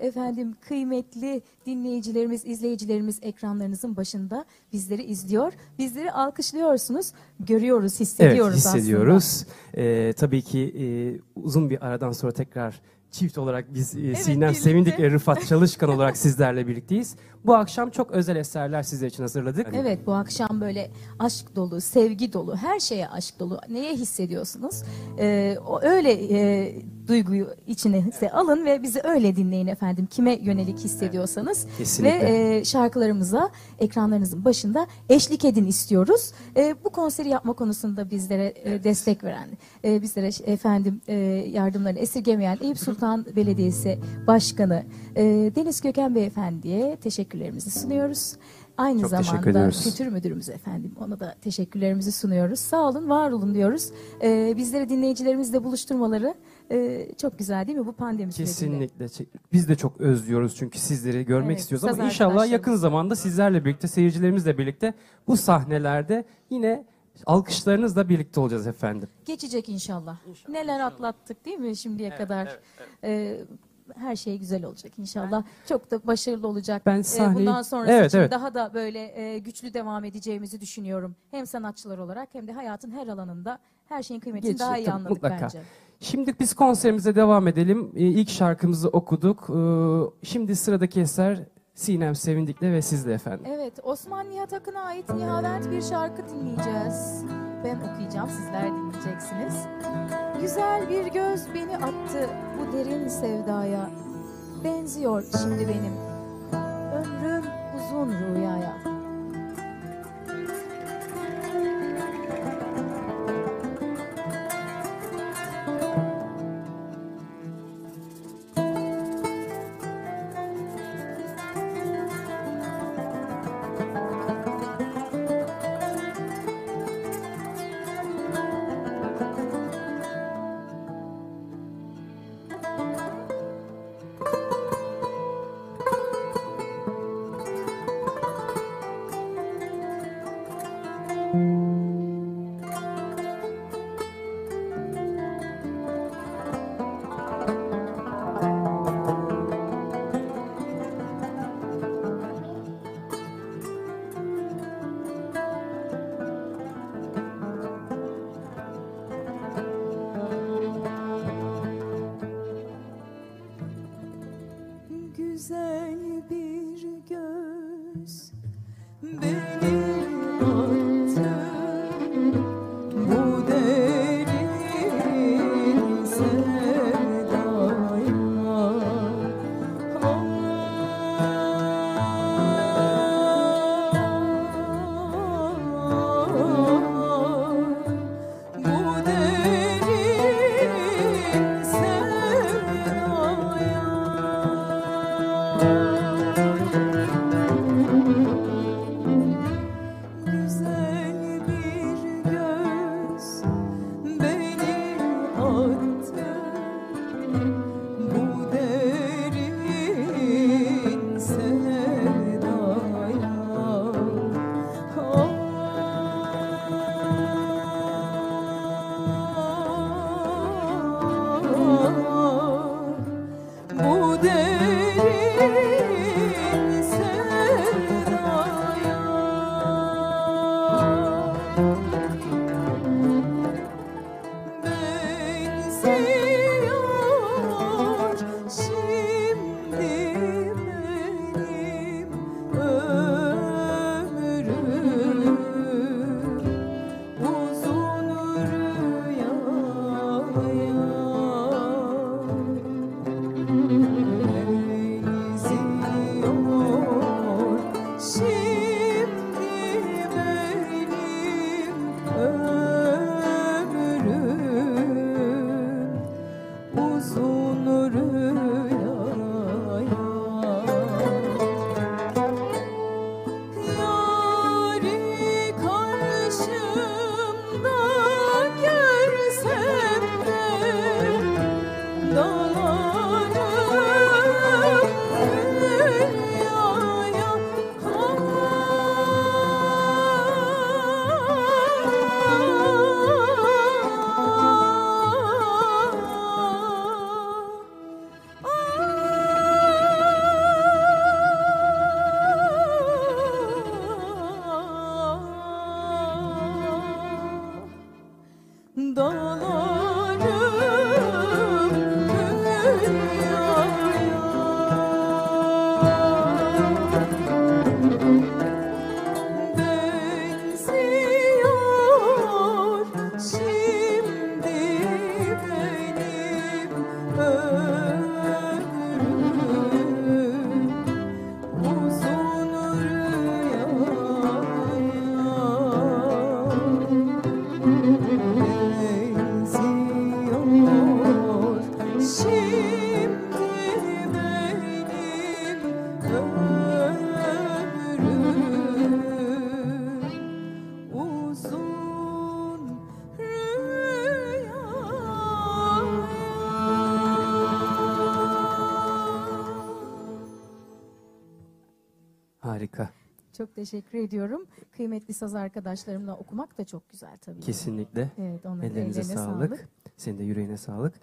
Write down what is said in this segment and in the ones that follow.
efendim kıymetli dinleyicilerimiz, izleyicilerimiz ekranlarınızın başında bizleri izliyor. Bizleri alkışlıyorsunuz, görüyoruz, hissediyoruz evet, hissediyoruz. Ee, tabii ki e, uzun bir aradan sonra tekrar çift olarak biz e, Sinem birlikte. Sevindik ve Rıfat Çalışkan olarak sizlerle birlikteyiz. Bu akşam çok özel eserler sizler için hazırladık. Evet bu akşam böyle aşk dolu, sevgi dolu, her şeye aşk dolu. Neye hissediyorsunuz? Ee, o öyle e, duyguyu içinize alın ve bizi öyle dinleyin efendim. Kime yönelik hissediyorsanız. Kesinlikle. Ve e, şarkılarımıza ekranlarınızın başında eşlik edin istiyoruz. E, bu konseri yapma konusunda bizlere e, destek veren, e, bizlere efendim e, yardımlarını esirgemeyen Eyüp Sultan Belediyesi Başkanı e, Deniz Gökhan Beyefendi'ye teşekkürlerimizi sunuyoruz. Aynı Çok zamanda kültür müdürümüz efendim ona da teşekkürlerimizi sunuyoruz. Sağ olun, var olun diyoruz. E, bizleri dinleyicilerimizle buluşturmaları e, çok güzel değil mi bu pandemi sürecinde? Kesinlikle. Çe- Biz de çok özlüyoruz çünkü sizleri görmek Evet, istiyoruz ama inşallah yakın zamanda sizlerle birlikte, seyircilerimizle birlikte bu sahnelerde yine alkışlarınızla birlikte olacağız efendim. Geçecek inşallah. Neler atlattık değil mi şimdiye kadar? Ee, her şey güzel olacak inşallah. Çok da başarılı olacak. Ben Ee, sahneyi- Bundan sonrası Evet, için evet. daha da böyle e, güçlü devam edeceğimizi düşünüyorum. Hem sanatçılar olarak hem de hayatın her alanında her şeyin kıymetini Geçecek, daha iyi tabii, anladık mutlaka. bence. Şimdi biz konserimize devam edelim. Ee, İlk şarkımızı okuduk. Ee, Şimdi sıradaki eser Sinem Sevindik'le ve sizle efendim. Evet, Osman Nihat Akın'a ait Nihavent bir şarkı dinleyeceğiz. Ben okuyacağım, sizler dinleyeceksiniz. Güzel bir göz beni attı bu derin sevdaya. Benziyor şimdi benim ömrüm uzun rüyaya. Çok teşekkür ediyorum. Kıymetli saz arkadaşlarımla okumak da çok güzel tabii. Kesinlikle. Evet, onların Ellerinize sağlık. sağlık. Senin de yüreğine sağlık.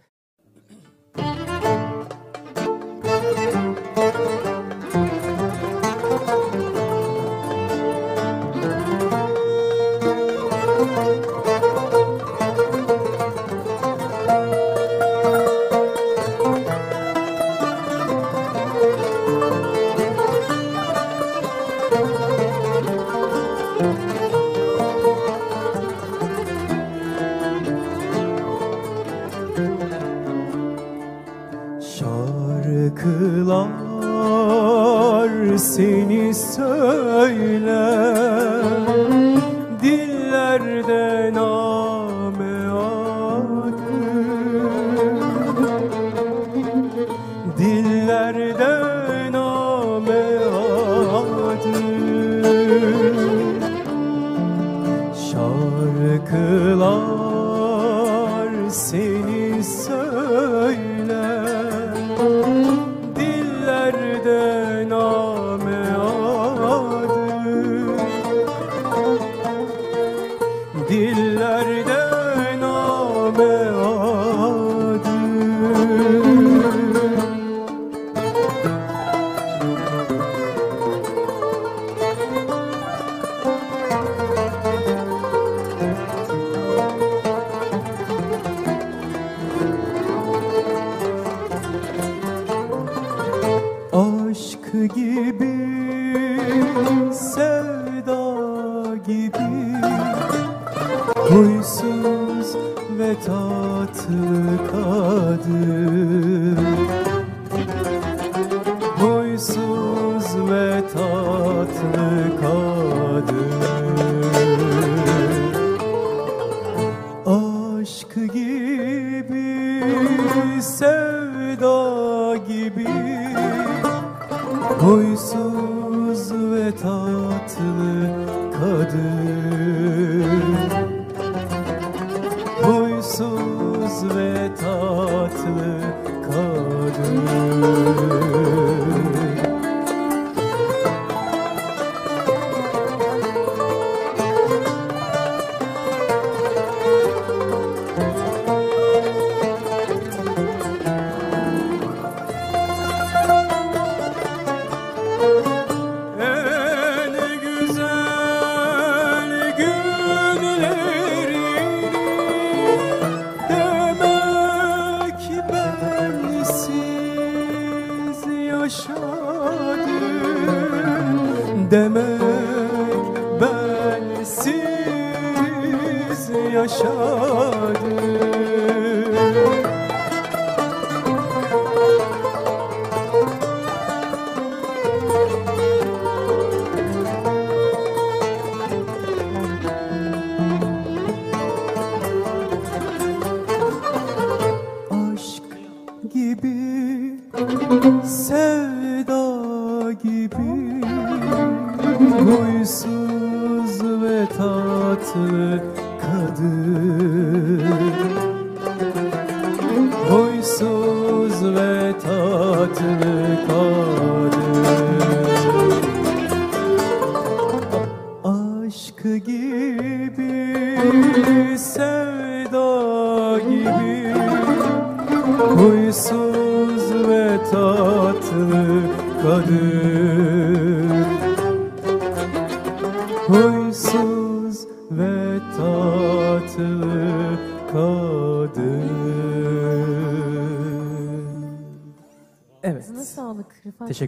deme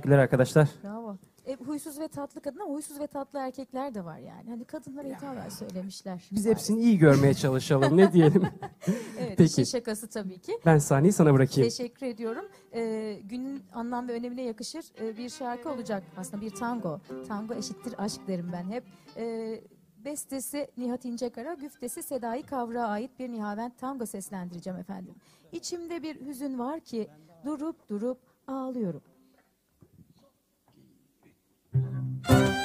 Teşekkürler arkadaşlar. Bravo. E, huysuz ve tatlı kadın ama huysuz ve tatlı erkekler de var yani. Hani kadınlara hitaben söylemişler. Biz hepsini iyi görmeye çalışalım. Ne diyelim? Evet, Peki. işin şakası tabii ki. Ben sahneyi sana bırakayım. Teşekkür ediyorum. Ee, günün anlam ve önemine yakışır e, bir şarkı olacak. Aslında bir tango. Tango eşittir aşk derim ben hep. Ee, bestesi Nihat İncekara, güftesi Sedai Kavrak'a ait bir Nihavent tango seslendireceğim efendim. İçimde bir hüzün var ki durup durup ağlıyorum. Ah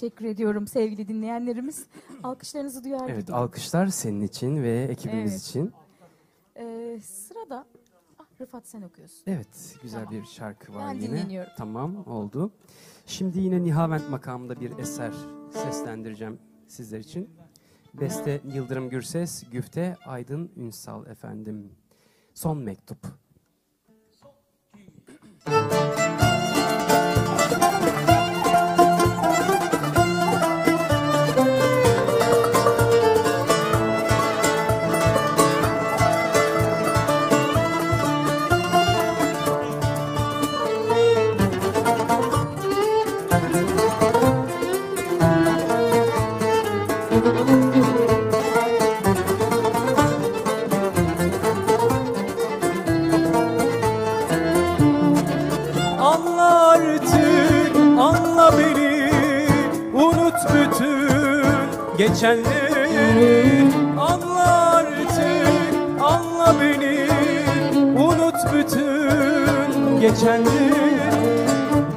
teşekkür ediyorum sevgili dinleyenlerimiz. Alkışlarınızı duyar Evet, gibiyim. alkışlar senin için ve ekibimiz Evet. için. Ee, sırada ah, Rıfat sen okuyorsun. Evet, güzel Tamam. bir şarkı var Ben yine. dinleniyorum. Tamam, oldu. Şimdi yine Nihavent makamında bir eser seslendireceğim sizler için. Beste Yıldırım Gürses, Güfte Aydın Ünsal efendim. Son mektup. Geçenleri Anla artık, anla beni Unut bütün geçenleri.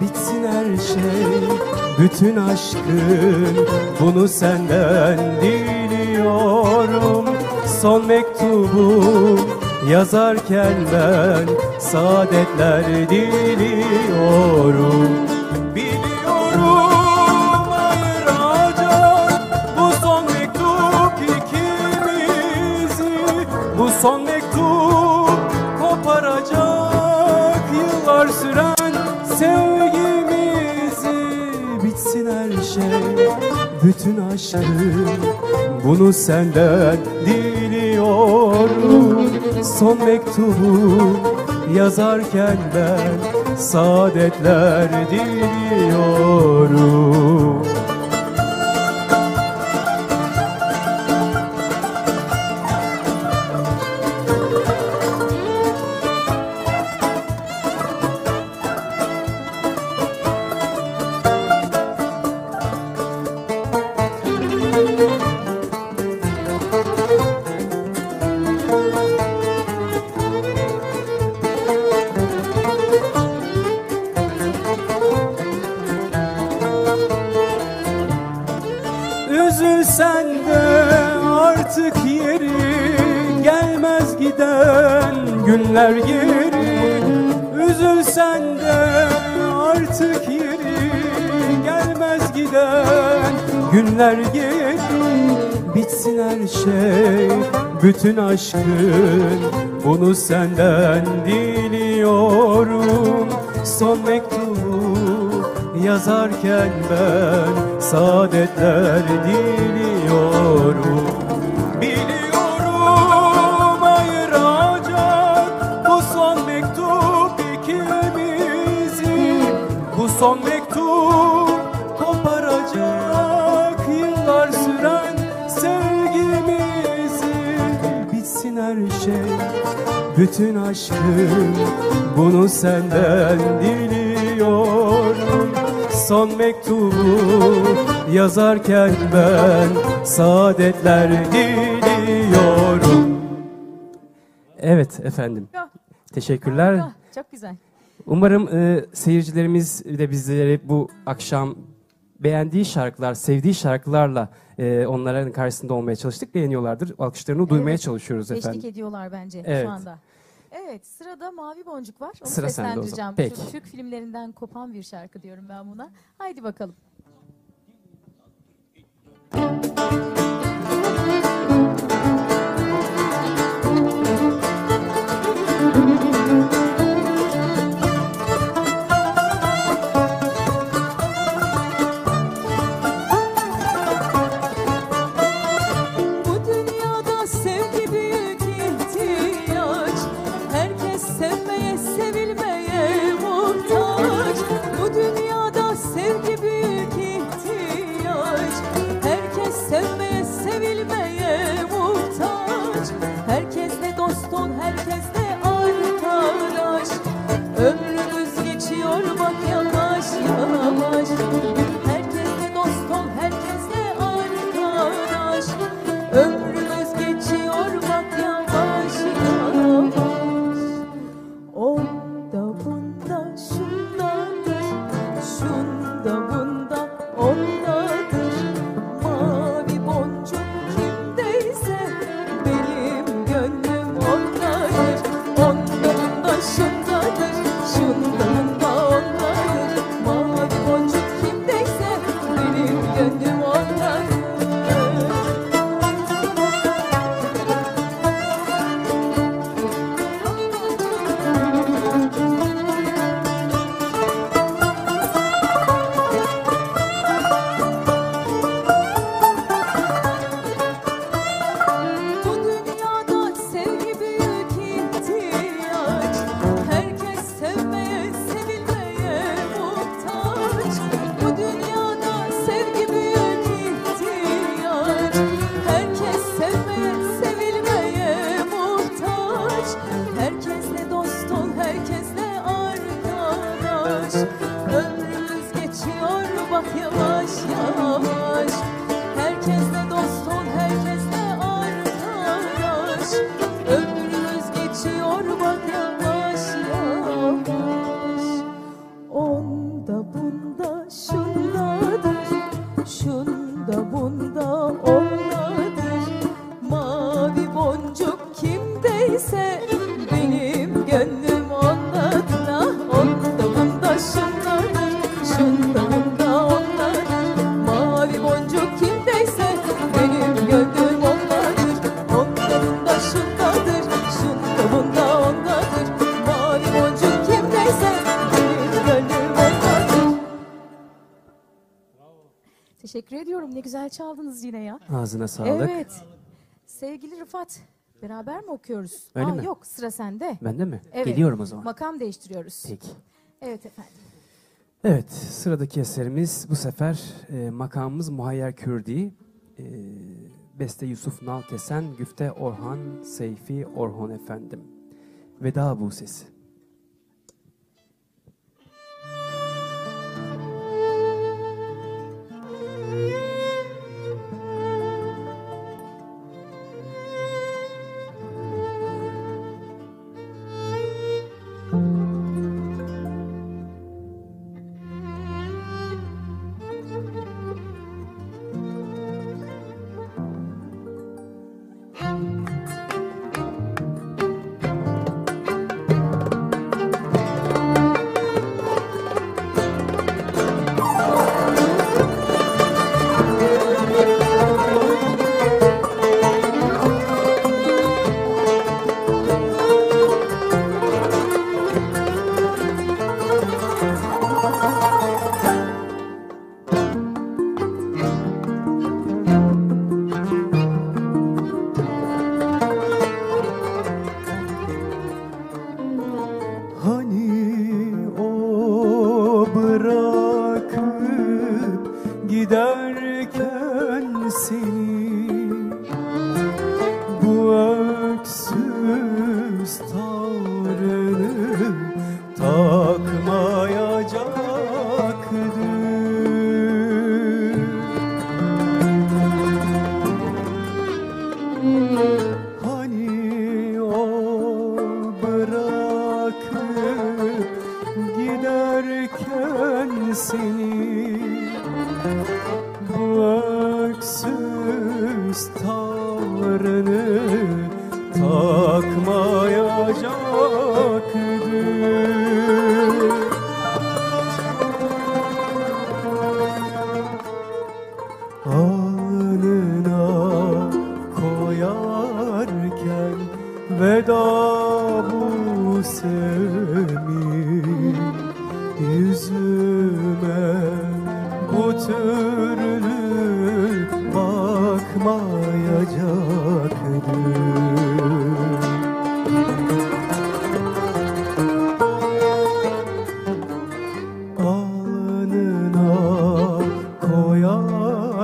Bitsin her şey, bütün aşkın Bunu senden diliyorum. Son mektubu yazarken ben Saadetler diliyorum son mektup koparacak Yıllar süren sevgimizi Bitsin her şey. Bütün aşkım Bunu senden diliyorum. Son mektubu yazarken ben Saadetler diliyorum bütün aşkın bunu senden diliyorum. Son mektubu yazarken ben saadetler diliyorum bütün aşkım bunu senden diliyorum Son mektubu yazarken ben saadetler diliyorum Evet efendim. Teşekkürler. Ah, çok güzel. Umarım e, seyircilerimiz de bizleri bu akşam beğendiği şarkılar, sevdiği şarkılarla e, onların karşısında olmaya çalıştık. Beğeniyorlardır. Alkışlarını duymaya Evet. çalışıyoruz Eşlik efendim. ediyorlar bence Evet. şu anda. Evet sırada Mavi Boncuk var. Onu Sıra seslendireceğim. Peki. Türk, Türk filmlerinden kopan bir şarkı diyorum ben buna. Haydi bakalım. Bu çaldınız yine ya. Ağzına sağlık. Evet. Sevgili Rıfat, beraber mi okuyoruz? Öyle Aa, mi? Yok, sıra sende. Bende mi? Evet. Geliyorum o zaman. Makam değiştiriyoruz. Peki. Evet efendim. Evet, sıradaki eserimiz bu sefer e, makamımız Muhayyer Kürdi. E, beste Yusuf Nalkesen, güfte Orhan Seyfi Orhon efendim. Veda bu sesi.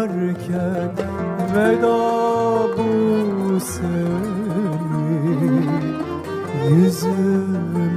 Koyarken veda bu seni. Yüzüme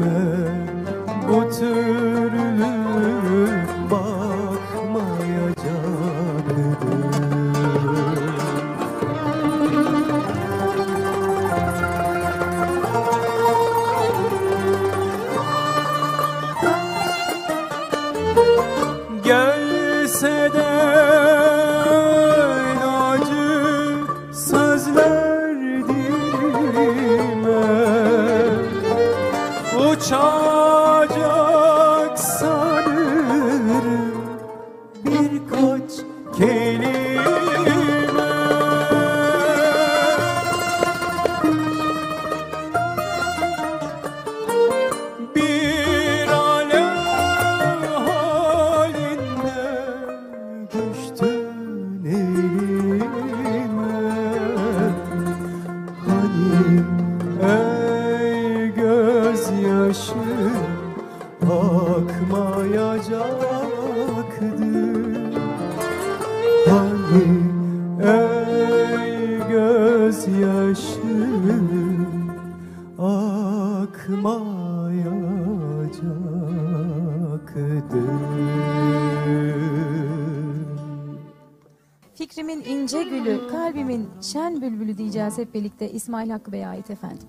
hep birlikte İsmail Hakkı Bey'e ait efendim.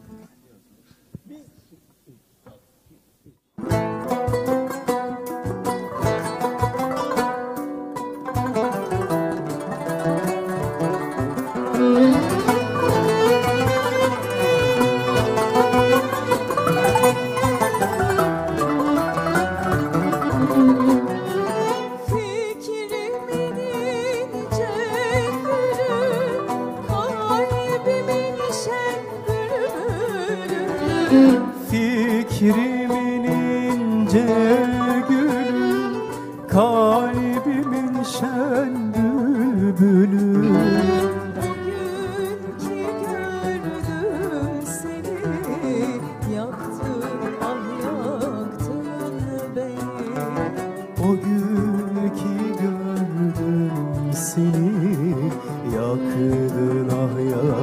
ah ya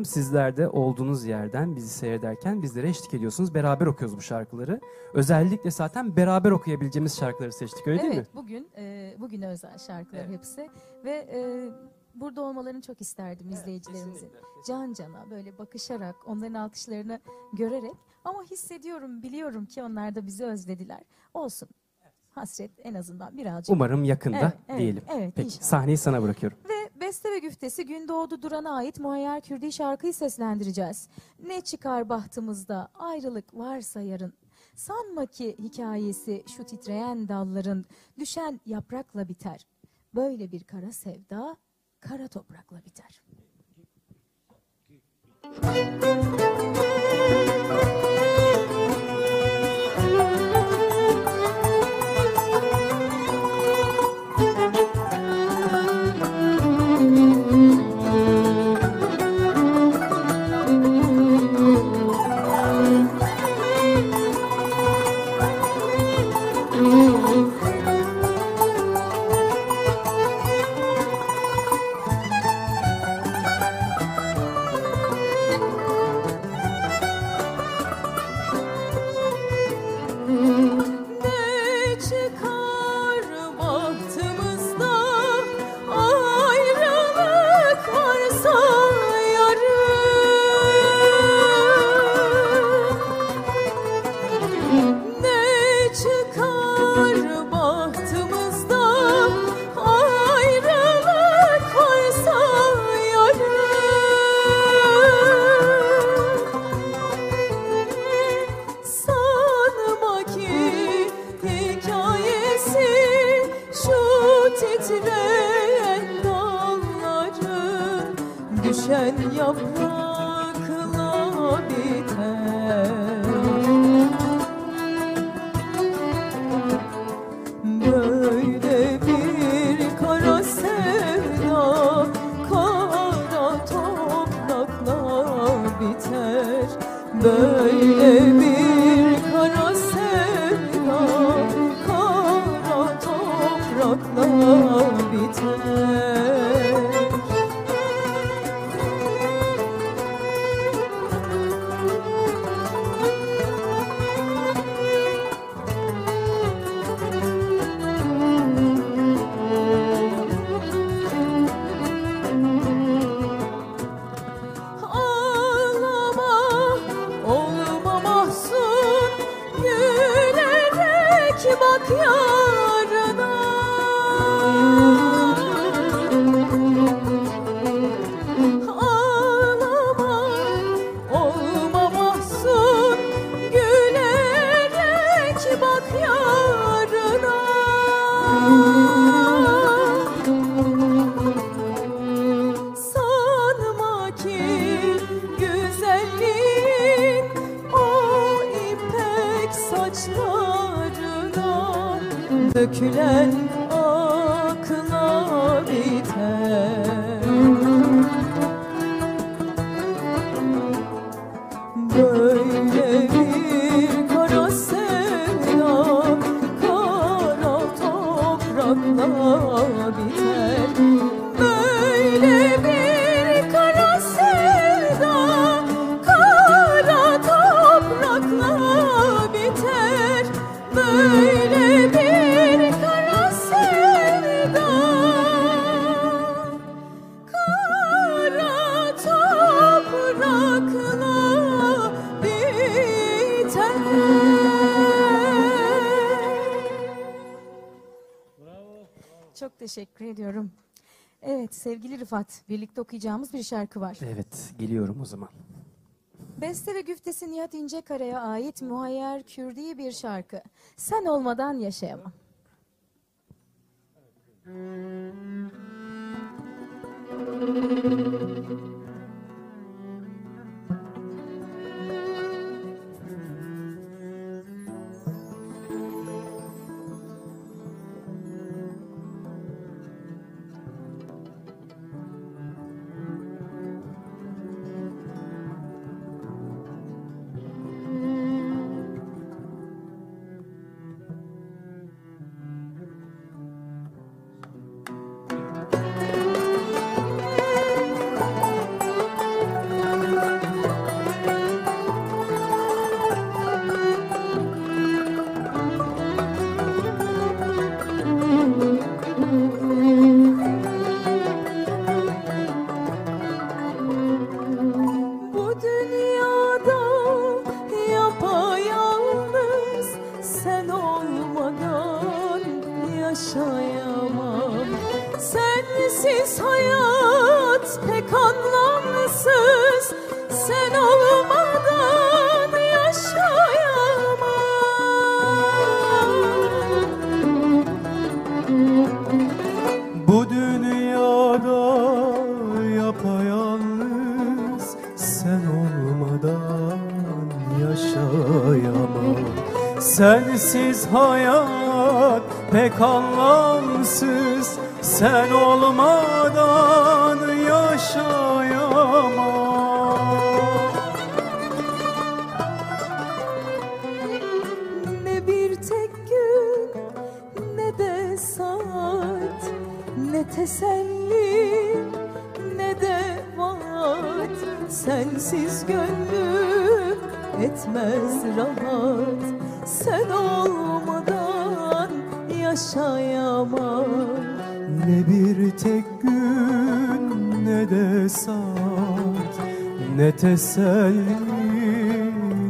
Ediyorum sizler de olduğunuz yerden bizi seyrederken bizlere eşlik ediyorsunuz. Beraber okuyoruz bu şarkıları. Özellikle zaten beraber okuyabileceğimiz şarkıları seçtik öyle değil mi? Evet, bugün e, bugüne özel şarkılar hepsi ve e, burada olmalarını çok isterdim izleyicilerimizin. Can cana böyle bakışarak, onların alkışlarını görerek ama hissediyorum, biliyorum ki onlar da bizi özlediler. Olsun. Hasret en azından birazcık. Umarım yakında Evet, evet, diyelim. evet, Peki inşallah. sahneyi sana bırakıyorum. Ve Beste ve Güftesi Gündoğdu Duran'a ait Muayyer Kürdi şarkıyı seslendireceğiz. Ne çıkar bahtımızda ayrılık varsa yarın. Sanma ki hikayesi şu titreyen dalların düşen yaprakla biter. Böyle bir kara sevda kara toprakla biter. Ne sevgili Rıfat, birlikte okuyacağımız bir şarkı var. Evet, geliyorum o zaman. Beste ve güftesi Nihat İncekara'ya ait Muhayyer Kürdi bir şarkı. Sen olmadan yaşayamam. Bu Sensiz hayat pek anlamsız. Sen olmadan yaşayamam. Ne bir tek gün ne de saat. Ne teselli ne de vaat. Sensiz gönlüm etmez rahat Ne teselli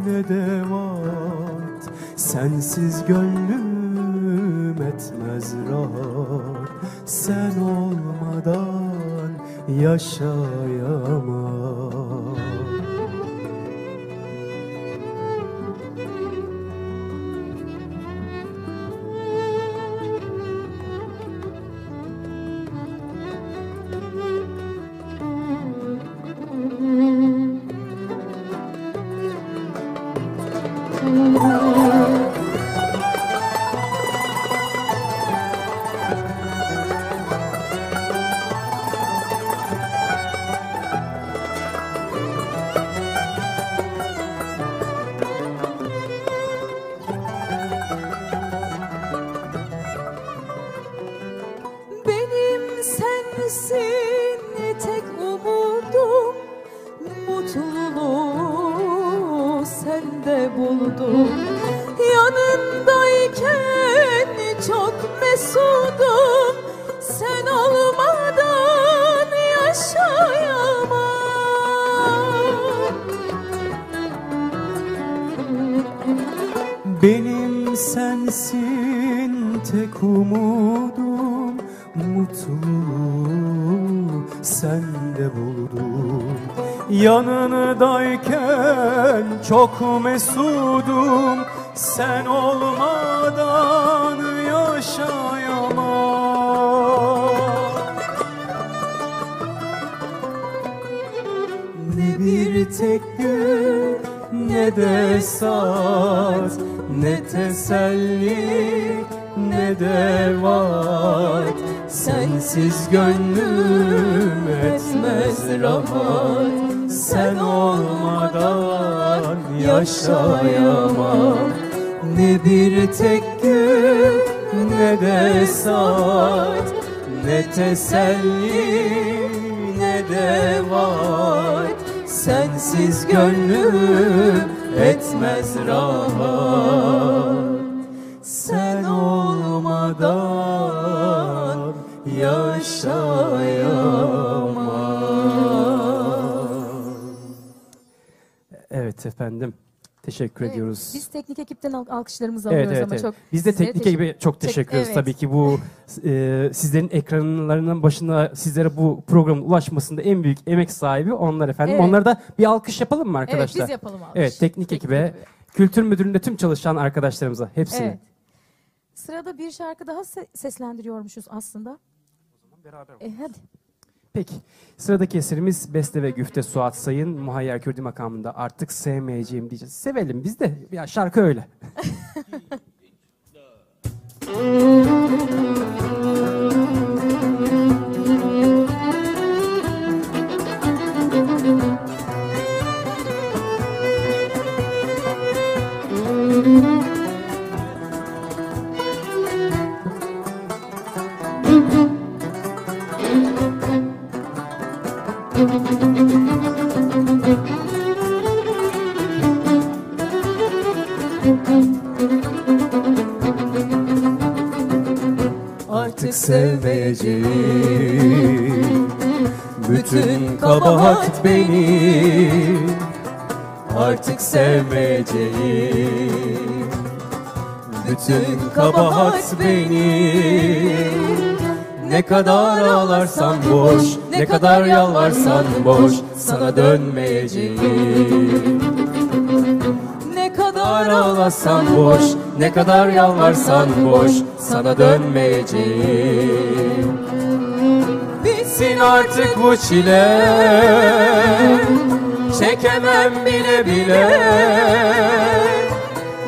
ne de vaat Sensiz gönlüm etmez rahat. Sen olmadan yaşayamam çok mesudum Sen olmadan yaşayamam. Ne bir tek gün ne de saat Ne teselli ne de vaat. Sensiz gönlüm etmez rahat Sen olmadan yaşayamam Ne bir tek gün ne de saat. Ne teselli ne de vaat. Sensiz gönlüm etmez rahat. Sen olmadan Evet efendim. Teşekkür Evet, ediyoruz. Biz teknik ekipten al- alkışlarımızı Evet, alıyoruz evet, ama evet. çok Biz de teknik teşekkür- ekibe çok teşekkür ediyoruz. evet. Tabii ki bu e, sizlerin ekranlarının başında sizlere bu programın ulaşmasında en büyük emek sahibi onlar efendim. Evet. Onlara da bir alkış yapalım mı Evet arkadaşlar? biz yapalım alkış. Evet, teknik ekibe, kültür müdürlüğünde tüm çalışan arkadaşlarımıza hepsine. Evet. Sırada bir şarkı daha se- seslendiriyormuşuz aslında. Beraber. E hadi. Peki. Sıradaki eserimiz Beste ve Güfte Suat Sayın Muhayyer Kürdi makamında artık sevmeyeceğim diyeceğiz. Sevelim biz de. Ya şarkı öyle. Artık sevmeyeceğim Bütün kabahat benim Artık sevmeyeceğim Bütün kabahat benim Ne kadar ağlarsan boş Ne kadar yalvarsan boş Sana dönmeyeceğim Ne kadar ağlasan boş Ne kadar yalvarsan boş Sana dönmeyeceğim. Bitsin artık bu çile. Çekemem bile bile.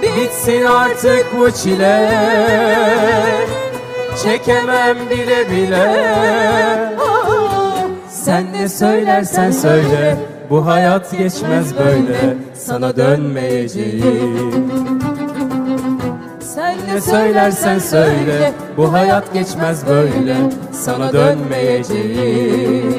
Bitsin artık bu çile. Çekemem bile bile. Sen ne söylersen söyle Bu hayat geçmez böyle. Sana dönmeyeceğim Sen Ne söylersen söyle Bu hayat geçmez böyle Sana dönmeyeceğim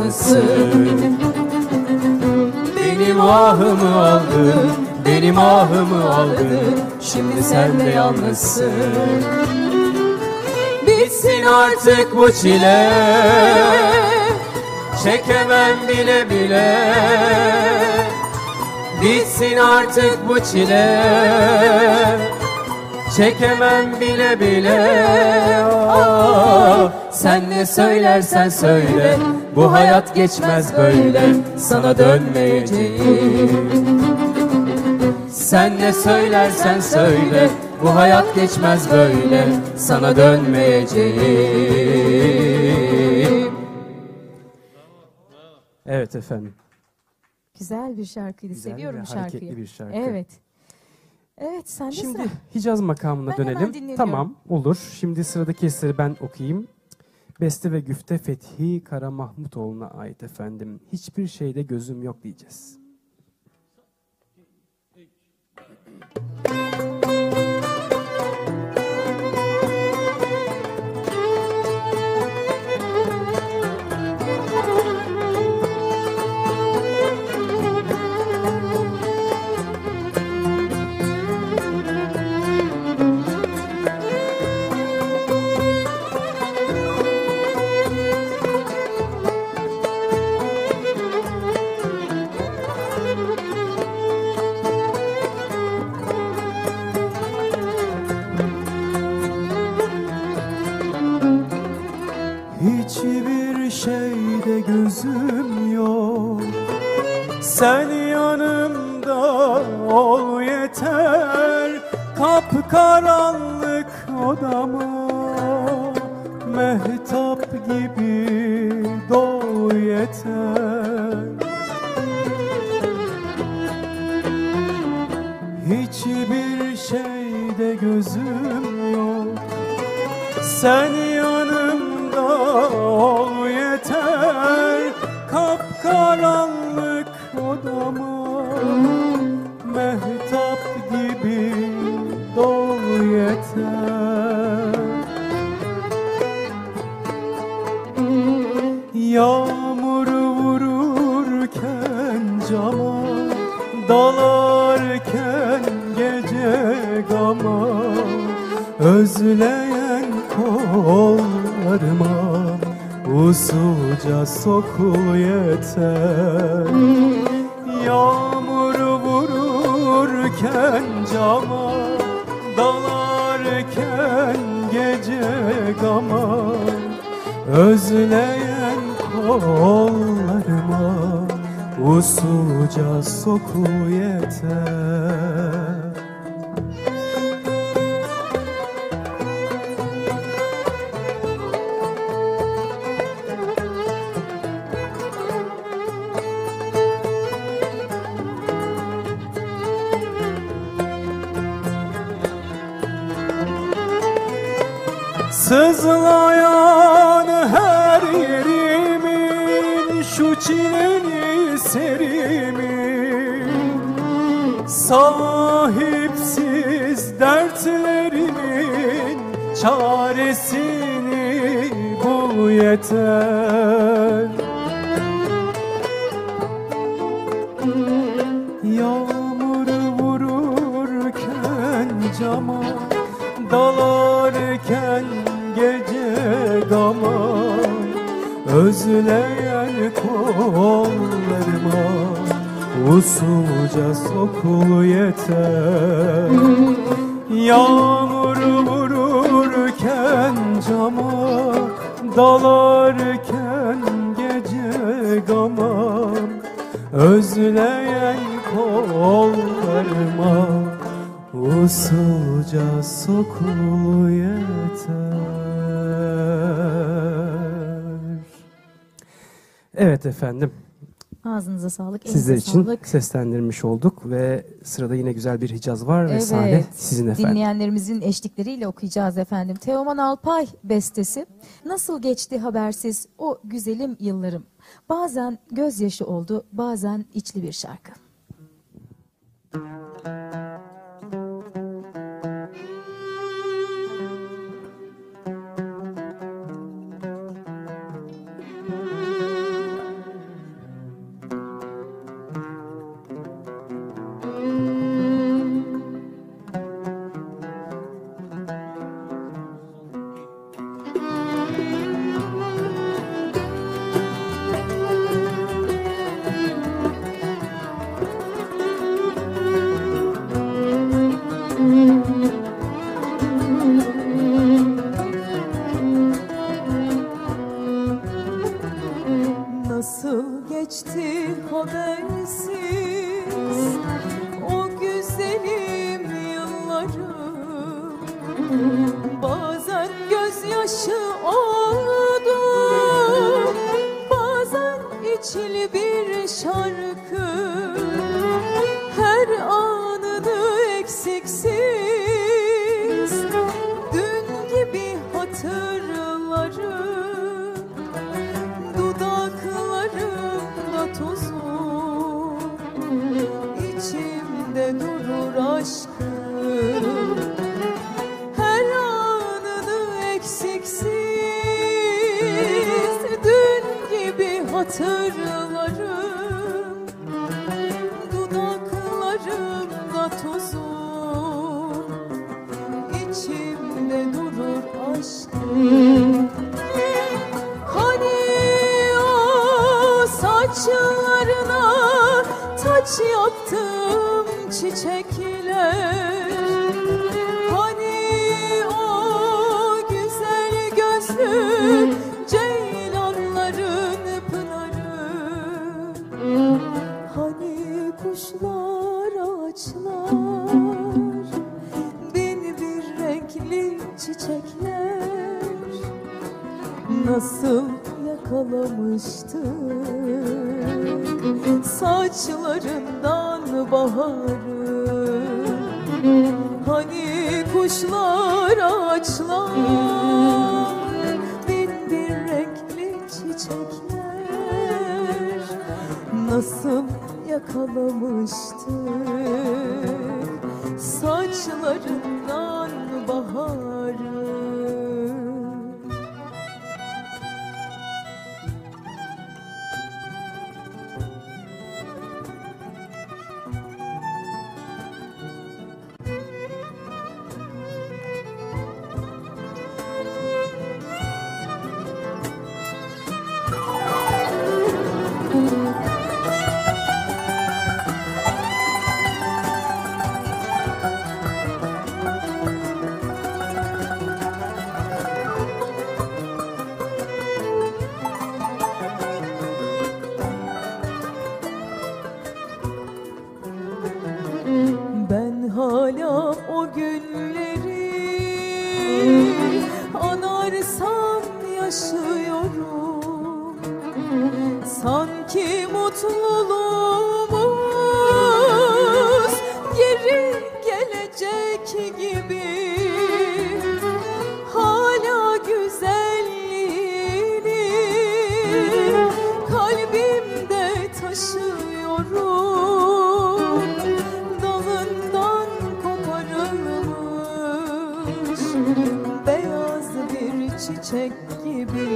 yalnızsın benim ahımı aldın Benim ahımı aldın. Şimdi sen de yalnızsın. Bitsin artık bu çile. Çekemem bile bile. Bitsin artık bu çile. Çekemem bile bile. Aa, Sen ne söylersen söyle Bu hayat geçmez böyle Sana dönmeyeceğim Sen ne söylersen söyle Bu hayat geçmez böyle Sana dönmeyeceğim Evet efendim. Güzel bir şarkıydı. Güzel Seviyorum ve şarkıyı. hareketli bir şarkı. Evet. Evet sen de Şimdi sıra. Hicaz makamına Ben hemen dönelim. dinleniyorum. Tamam olur. Şimdi sıradaki eseri ben okuyayım. Beste ve güfte Fethi Kara Mahmutoğlu'na ait efendim. Hiçbir şeyde gözüm yok diyeceğiz. Sen yanımda ol yeter. Kapkaranlık odama Mehtap gibi doğ yeter. Hiçbir şeyde gözüm yok. Sen Kapkaranlık odama Mehtap gibi doğ yeter. Yağmur vururken cama Dalarken gece gama Özleyen kollarıma Usulca sokul yeter. Yağmur vururken cama Dalarken gece gama. Özleyen kollarıma Usulca soku yeter Sahipsiz dertlerimin Çaresini bul yeter. Yağmur vururken cama Dalarken gece gama Özleyen kollarıma Usulca sokul yeter. Yağmur vururken cama Dalarken gece gama Özleyen kollarıma Usulca sokul yeter. Evet efendim Ağzınıza sağlık, sizler için sağlık. seslendirmiş olduk ve sırada yine güzel bir Hicaz var ve Evet, sahne sizin efendim. Dinleyenlerimizin eşlikleriyle okuyacağız efendim. Teoman Alpay bestesi. Nasıl geçti habersiz o güzelim yıllarım. Bazen gözyaşı oldu, bazen içli bir şarkı. Nasıl aşkım Her anını eksiksiz Dün gibi hatırlarım beyaz bir çiçek gibi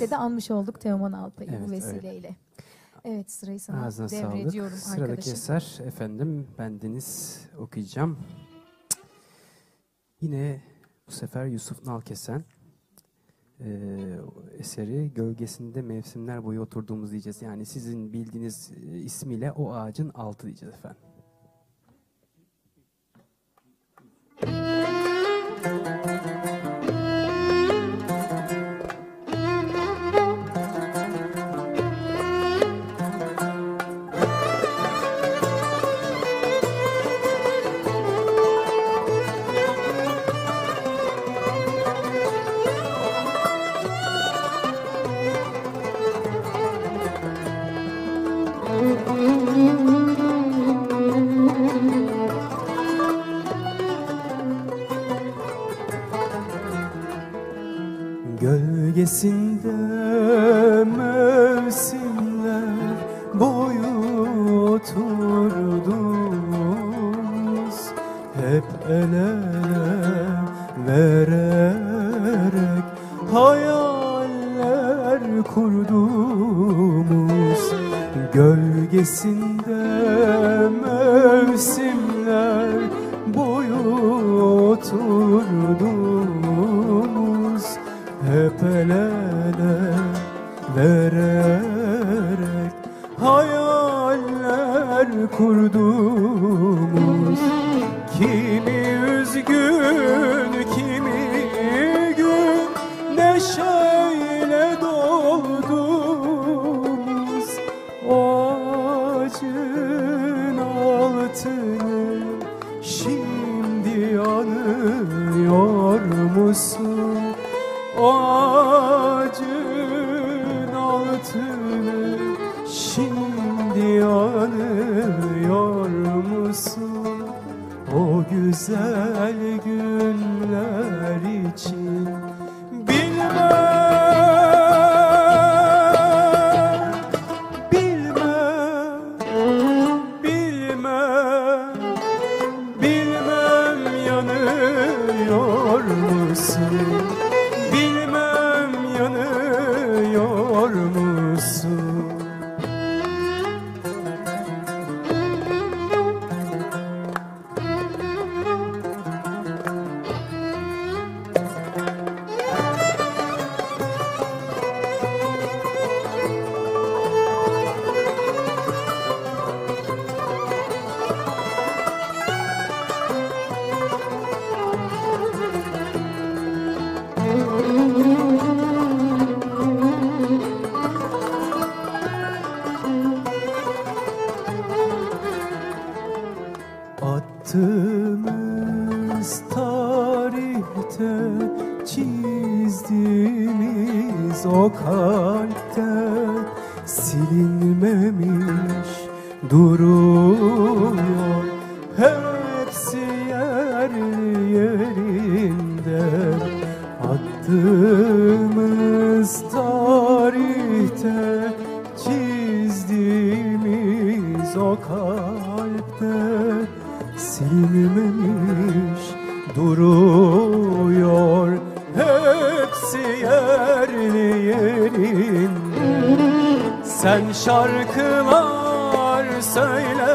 Evet. de anmış olduk Teoman Alpay'ı Evet, bu vesileyle. Evet, sırayı sana Ağzına sağlık. devrediyorum Sıradaki arkadaşım. eser efendim bendeniz okuyacağım. Yine bu sefer Yusuf Nalkesen eee, eseri Gölgesinde Mevsimler Boyu Oturduğumuz diyeceğiz. Yani sizin bildiğiniz e, ismiyle o ağacın altı diyeceğiz efendim. Gölgesinde mevsimler boyu oturdunuz Hep el ele vererek hayaller kurdumuz Gölgesinde çizdiğimiz o kalpte silinmemiş duruyor. Hepsi yerli yerinde. Sen şarkılar söylerdin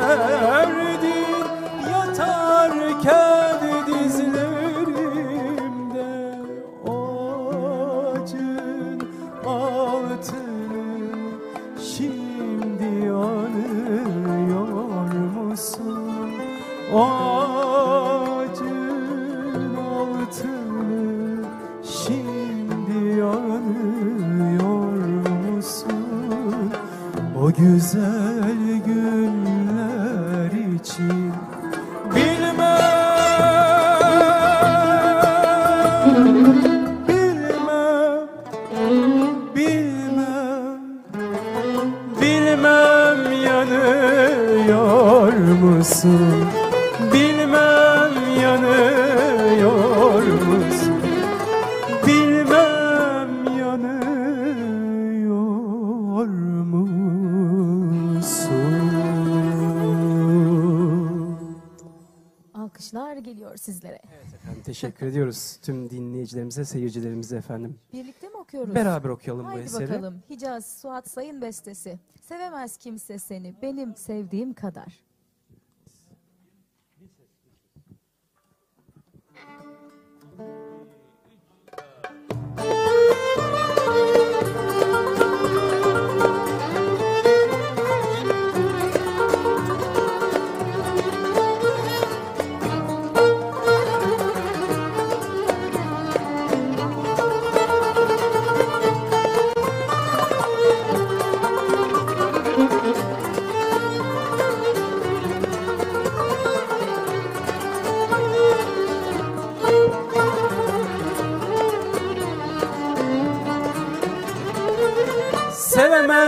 teşekkür ediyoruz tüm dinleyicilerimize, seyircilerimize efendim. Birlikte mi okuyoruz? Beraber okuyalım bu Haydi eseri. bakalım. Hicaz Suat Sayın bestesi. Sevemez kimse seni benim sevdiğim kadar.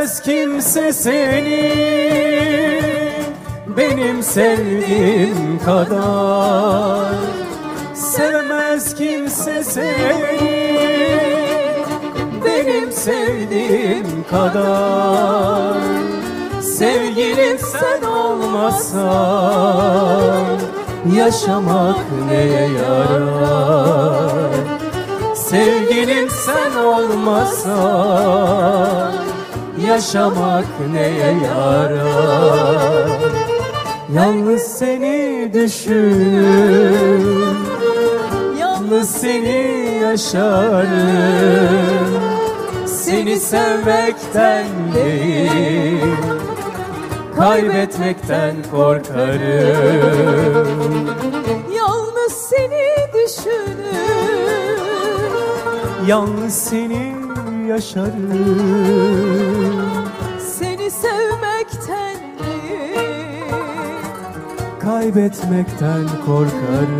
Sevemez kimse seni. Benim sevdiğim kadar. Sevemez kimse seni. Benim sevdiğim kadar. Sevgilim sen olmasan yaşamak neye yarar? Sevgilim sen olmasan yaşamak neye yarar? Yalnız seni düşünür Yalnız seni yaşarım. Seni sevmekten değil Kaybetmekten korkarım. Yalnız seni düşünür Yalnız seni yaşarım kaybetmekten korkarım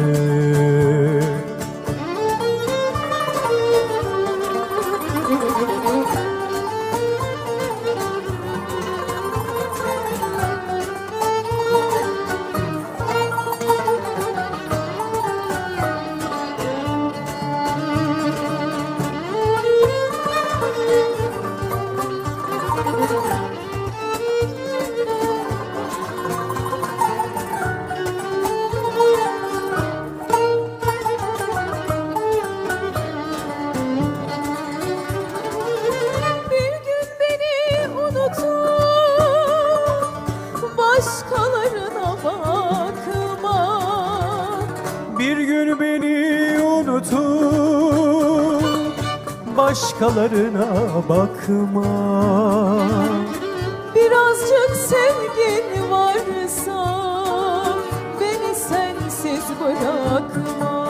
başkalarına bakma. Birazcık sevgin varsa beni sensiz bırakma.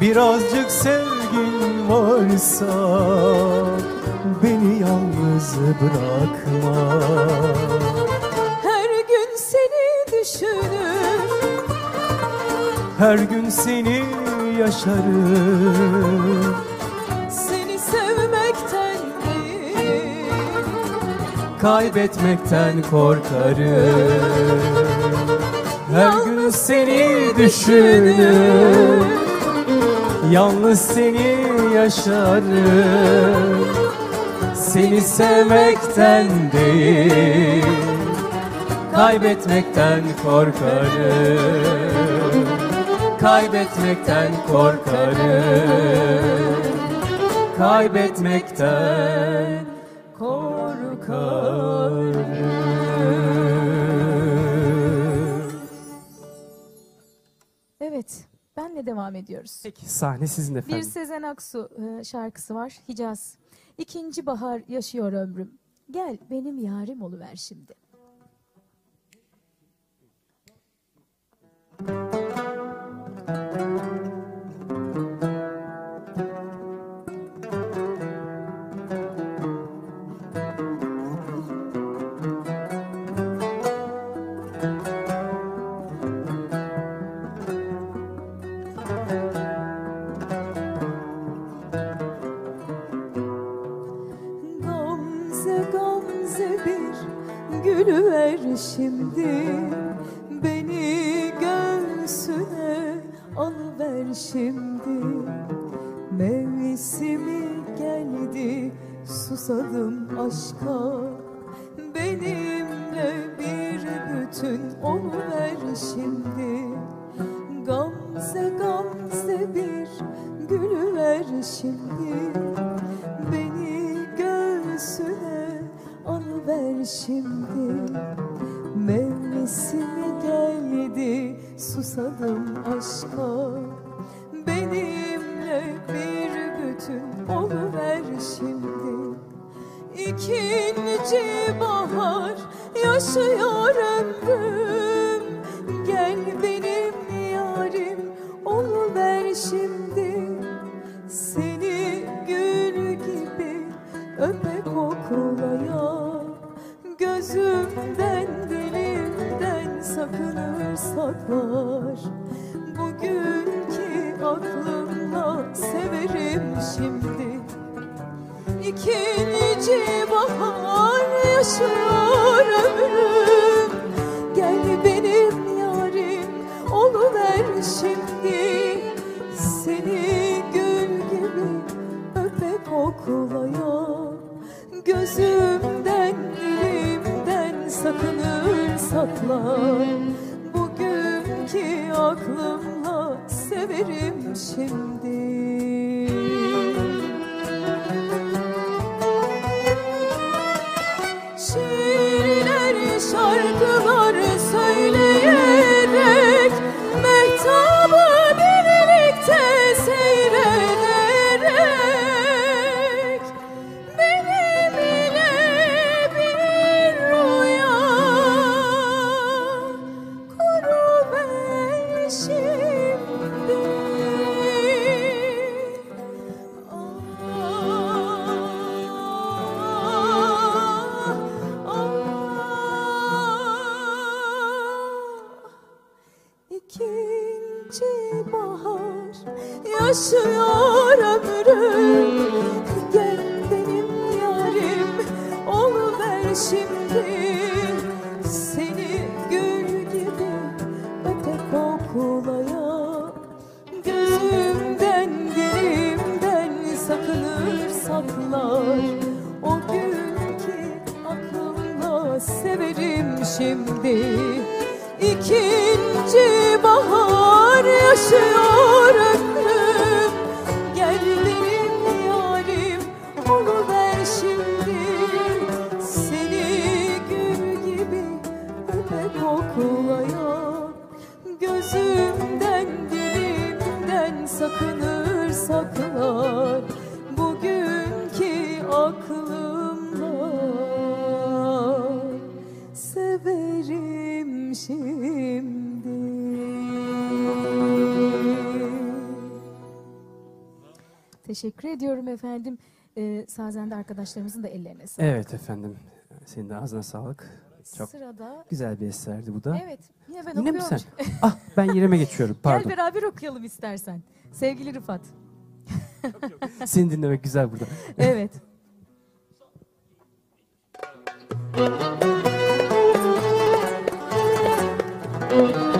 Birazcık sevgin varsa beni yalnız bırakma. Her gün seni düşünür. Her gün seni yaşarım Kaybetmekten korkarım. Her gün seni düşünür Yalnız seni yaşarım. Seni sevmekten değil Kaybetmekten korkarım. Kaybetmekten korkarım. Kaybetmekten benle devam ediyoruz. Peki sahne sizin Bir efendim. Sezen Aksu e, şarkısı var, Hicaz. İkinci bahar yaşıyor ömrüm. Gel benim yarim oluver şimdi. Gamze şimdi Beni göğsüne alıver şimdi. Mevsimi geldi susadım aşka. Benimle bir bütün oluver şimdi susadım aşka severim şimdi Teşekkür ediyorum efendim. Ee, Sazende arkadaşlarımızın da ellerine sağlık. Evet efendim. Senin de ağzına sağlık. Çok Sırada güzel bir eserdi bu da. evet yine ben Yine mi okuyorum. sen? ah ben yerime geçiyorum. Gel Pardon. beraber okuyalım istersen. Sevgili Rıfat. Seni dinlemek güzel burada. Evet. Seninle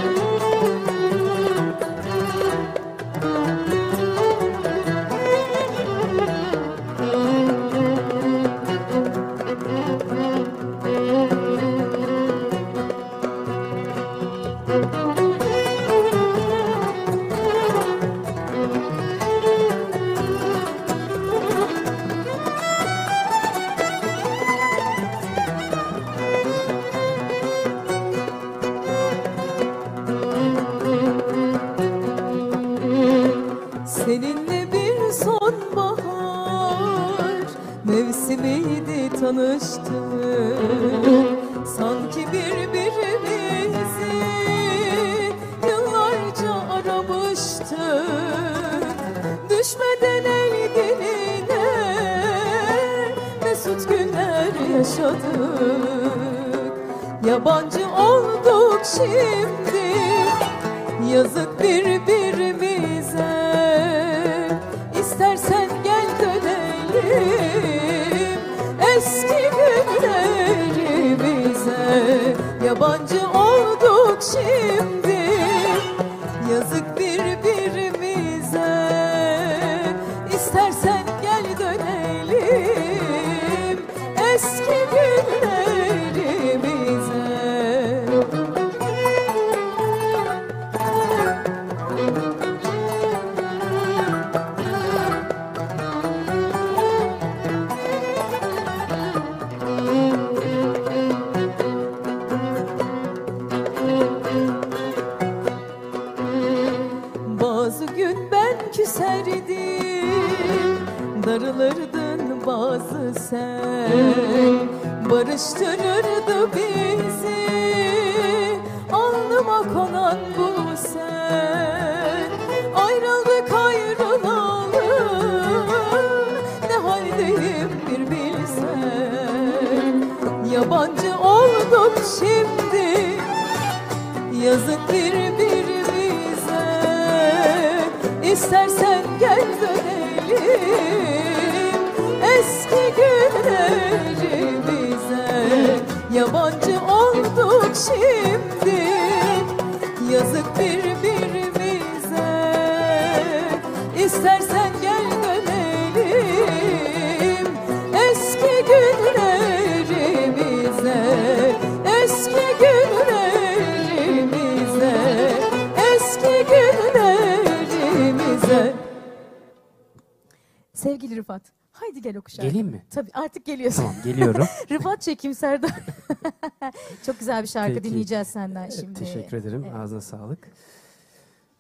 Geleyim mi? Tabii artık geliyorsun. Tamam geliyorum. Rıfat Çekim Serdar. Çok güzel bir şarkı Peki. dinleyeceğiz senden şimdi. Teşekkür ederim. Evet. Ağzına sağlık.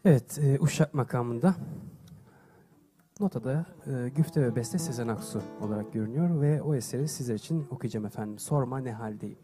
Evet, e, Uşak makamında notada e, güfte ve beste Sezen Aksu olarak görünüyor ve o eseri sizler için okuyacağım efendim. Sorma ne haldeyim.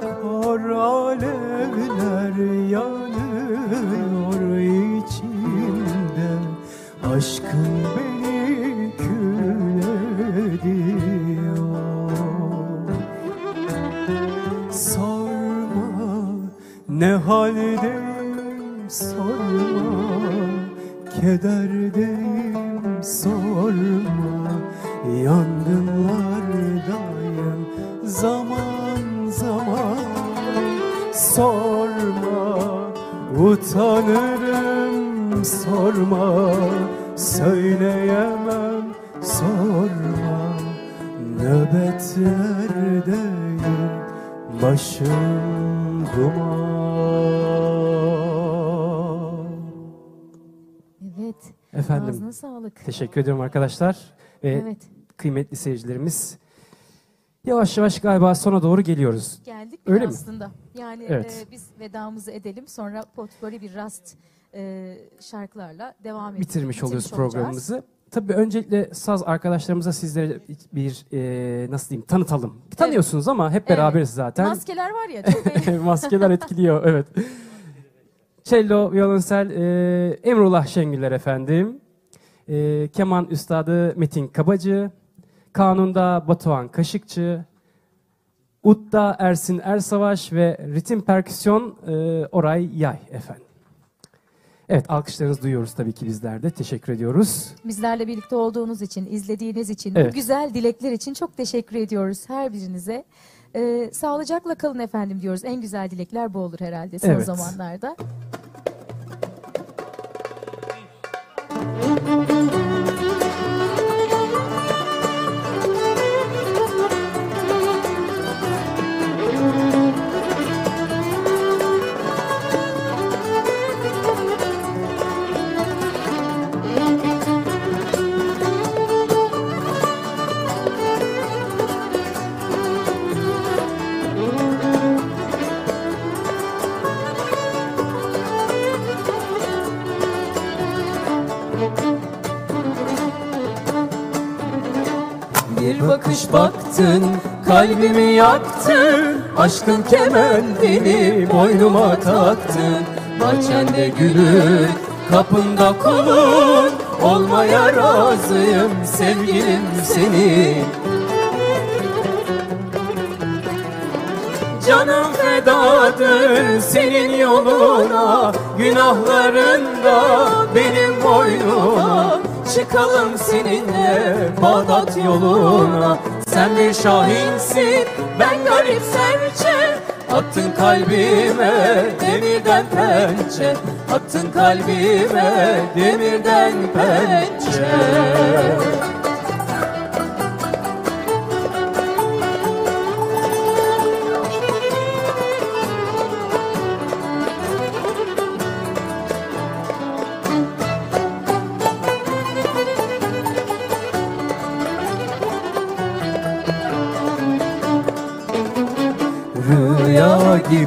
Kor kor yanıyor içimde. Aşkın beni kül ediyor. Sorma ne haldeyim utanırım sorma Söyleyemem sorma Nöbetlerdeyim başım duman Evet. Efendim Ağzına sağlık. teşekkür ediyorum arkadaşlar. Ve Evet. kıymetli seyircilerimiz. Yavaş yavaş galiba sona doğru geliyoruz. Geldik Öyle bile mi? aslında. Yani Evet. e, biz vedamızı edelim. Sonra potpourri bir rast e, şarkılarla devam edelim. Bitirmiş oluyoruz olacağız. programımızı. Tabii öncelikle saz arkadaşlarımıza sizlere bir e, nasıl diyeyim tanıtalım. Tanıyorsunuz ama hep beraberiz zaten. Maskeler var ya çok. Maskeler etkiliyor evet. Cello, violonsel e, Emrullah Şengüller efendim. E, keman üstadı Metin Kabacı. Kanunda Batuhan Kaşıkçı. Ut'ta Ersin Ersavaş ve ritim perküsyon e, Oray Yay efendim. Evet alkışlarınızı duyuyoruz tabii ki bizler de. Teşekkür ediyoruz. Bizlerle birlikte olduğunuz için, izlediğiniz için, Evet. bu güzel dilekler için çok teşekkür ediyoruz her birinize. Ee, sağlıcakla kalın efendim diyoruz. En güzel dilekler bu olur herhalde son Evet. zamanlarda. Baktın, kalbimi yaktın. Aşkın kemendini boynuma taktın. Bahçende gülün, kapında kulun. Olmaya razıyım sevgilim senin. Canım fedadır senin yoluna Günahlarında benim boynuma. Çıkalım seninle Bağdat yoluna Sen bir şahinsin ben garip serçe. Attın kalbime demirden pençe. Attın kalbime demirden pençe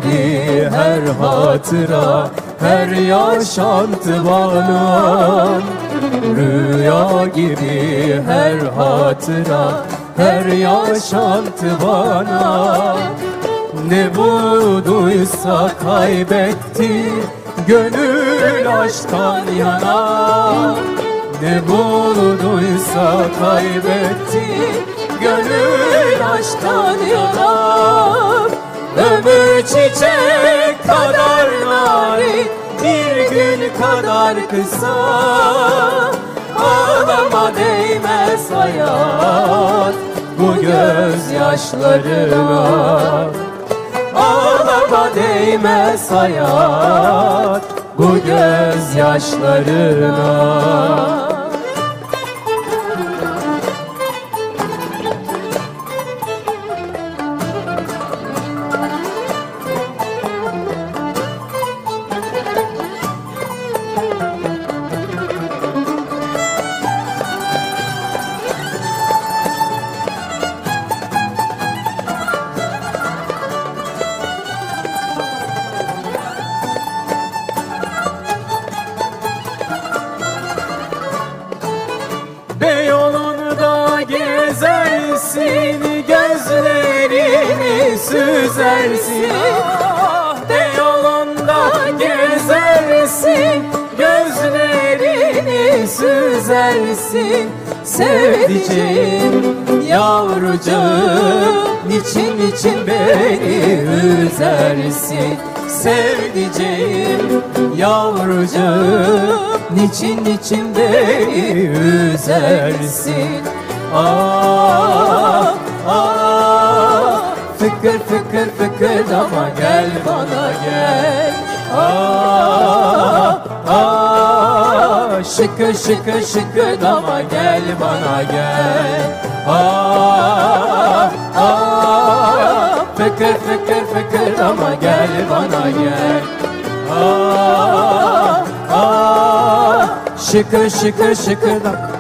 gibi her hatıra Her yaşantı bana. Rüya gibi her hatıra Her yaşantı bana. Ne bulduysa kaybetti Gönül aşktan yana. Ne bulduysa kaybetti Gönül aşktan yana Ömür çiçek kadar narin Bir gün kadar kısa. Ağlama değmez hayat Bu gözyaşlarına. Ağlama değmez hayat Bu gözyaşlarına süzersin Ah, Beyoğlu'nda gezersin. Gözlerini süzersin. Sevdiceğim yavrucağım Niçin niçin beni üzersin. Sevdiceğim yavrucağım Niçin niçin beni üzersin. Ah ah Fıkır fıkır fıkır ama gel bana gel. Ah ah Şıkır şıkır şıkır ama gel bana gel. Ah ah Fıkır fıkır fıkır ama gel bana gel. Ah ah Şıkır şıkır şıkır da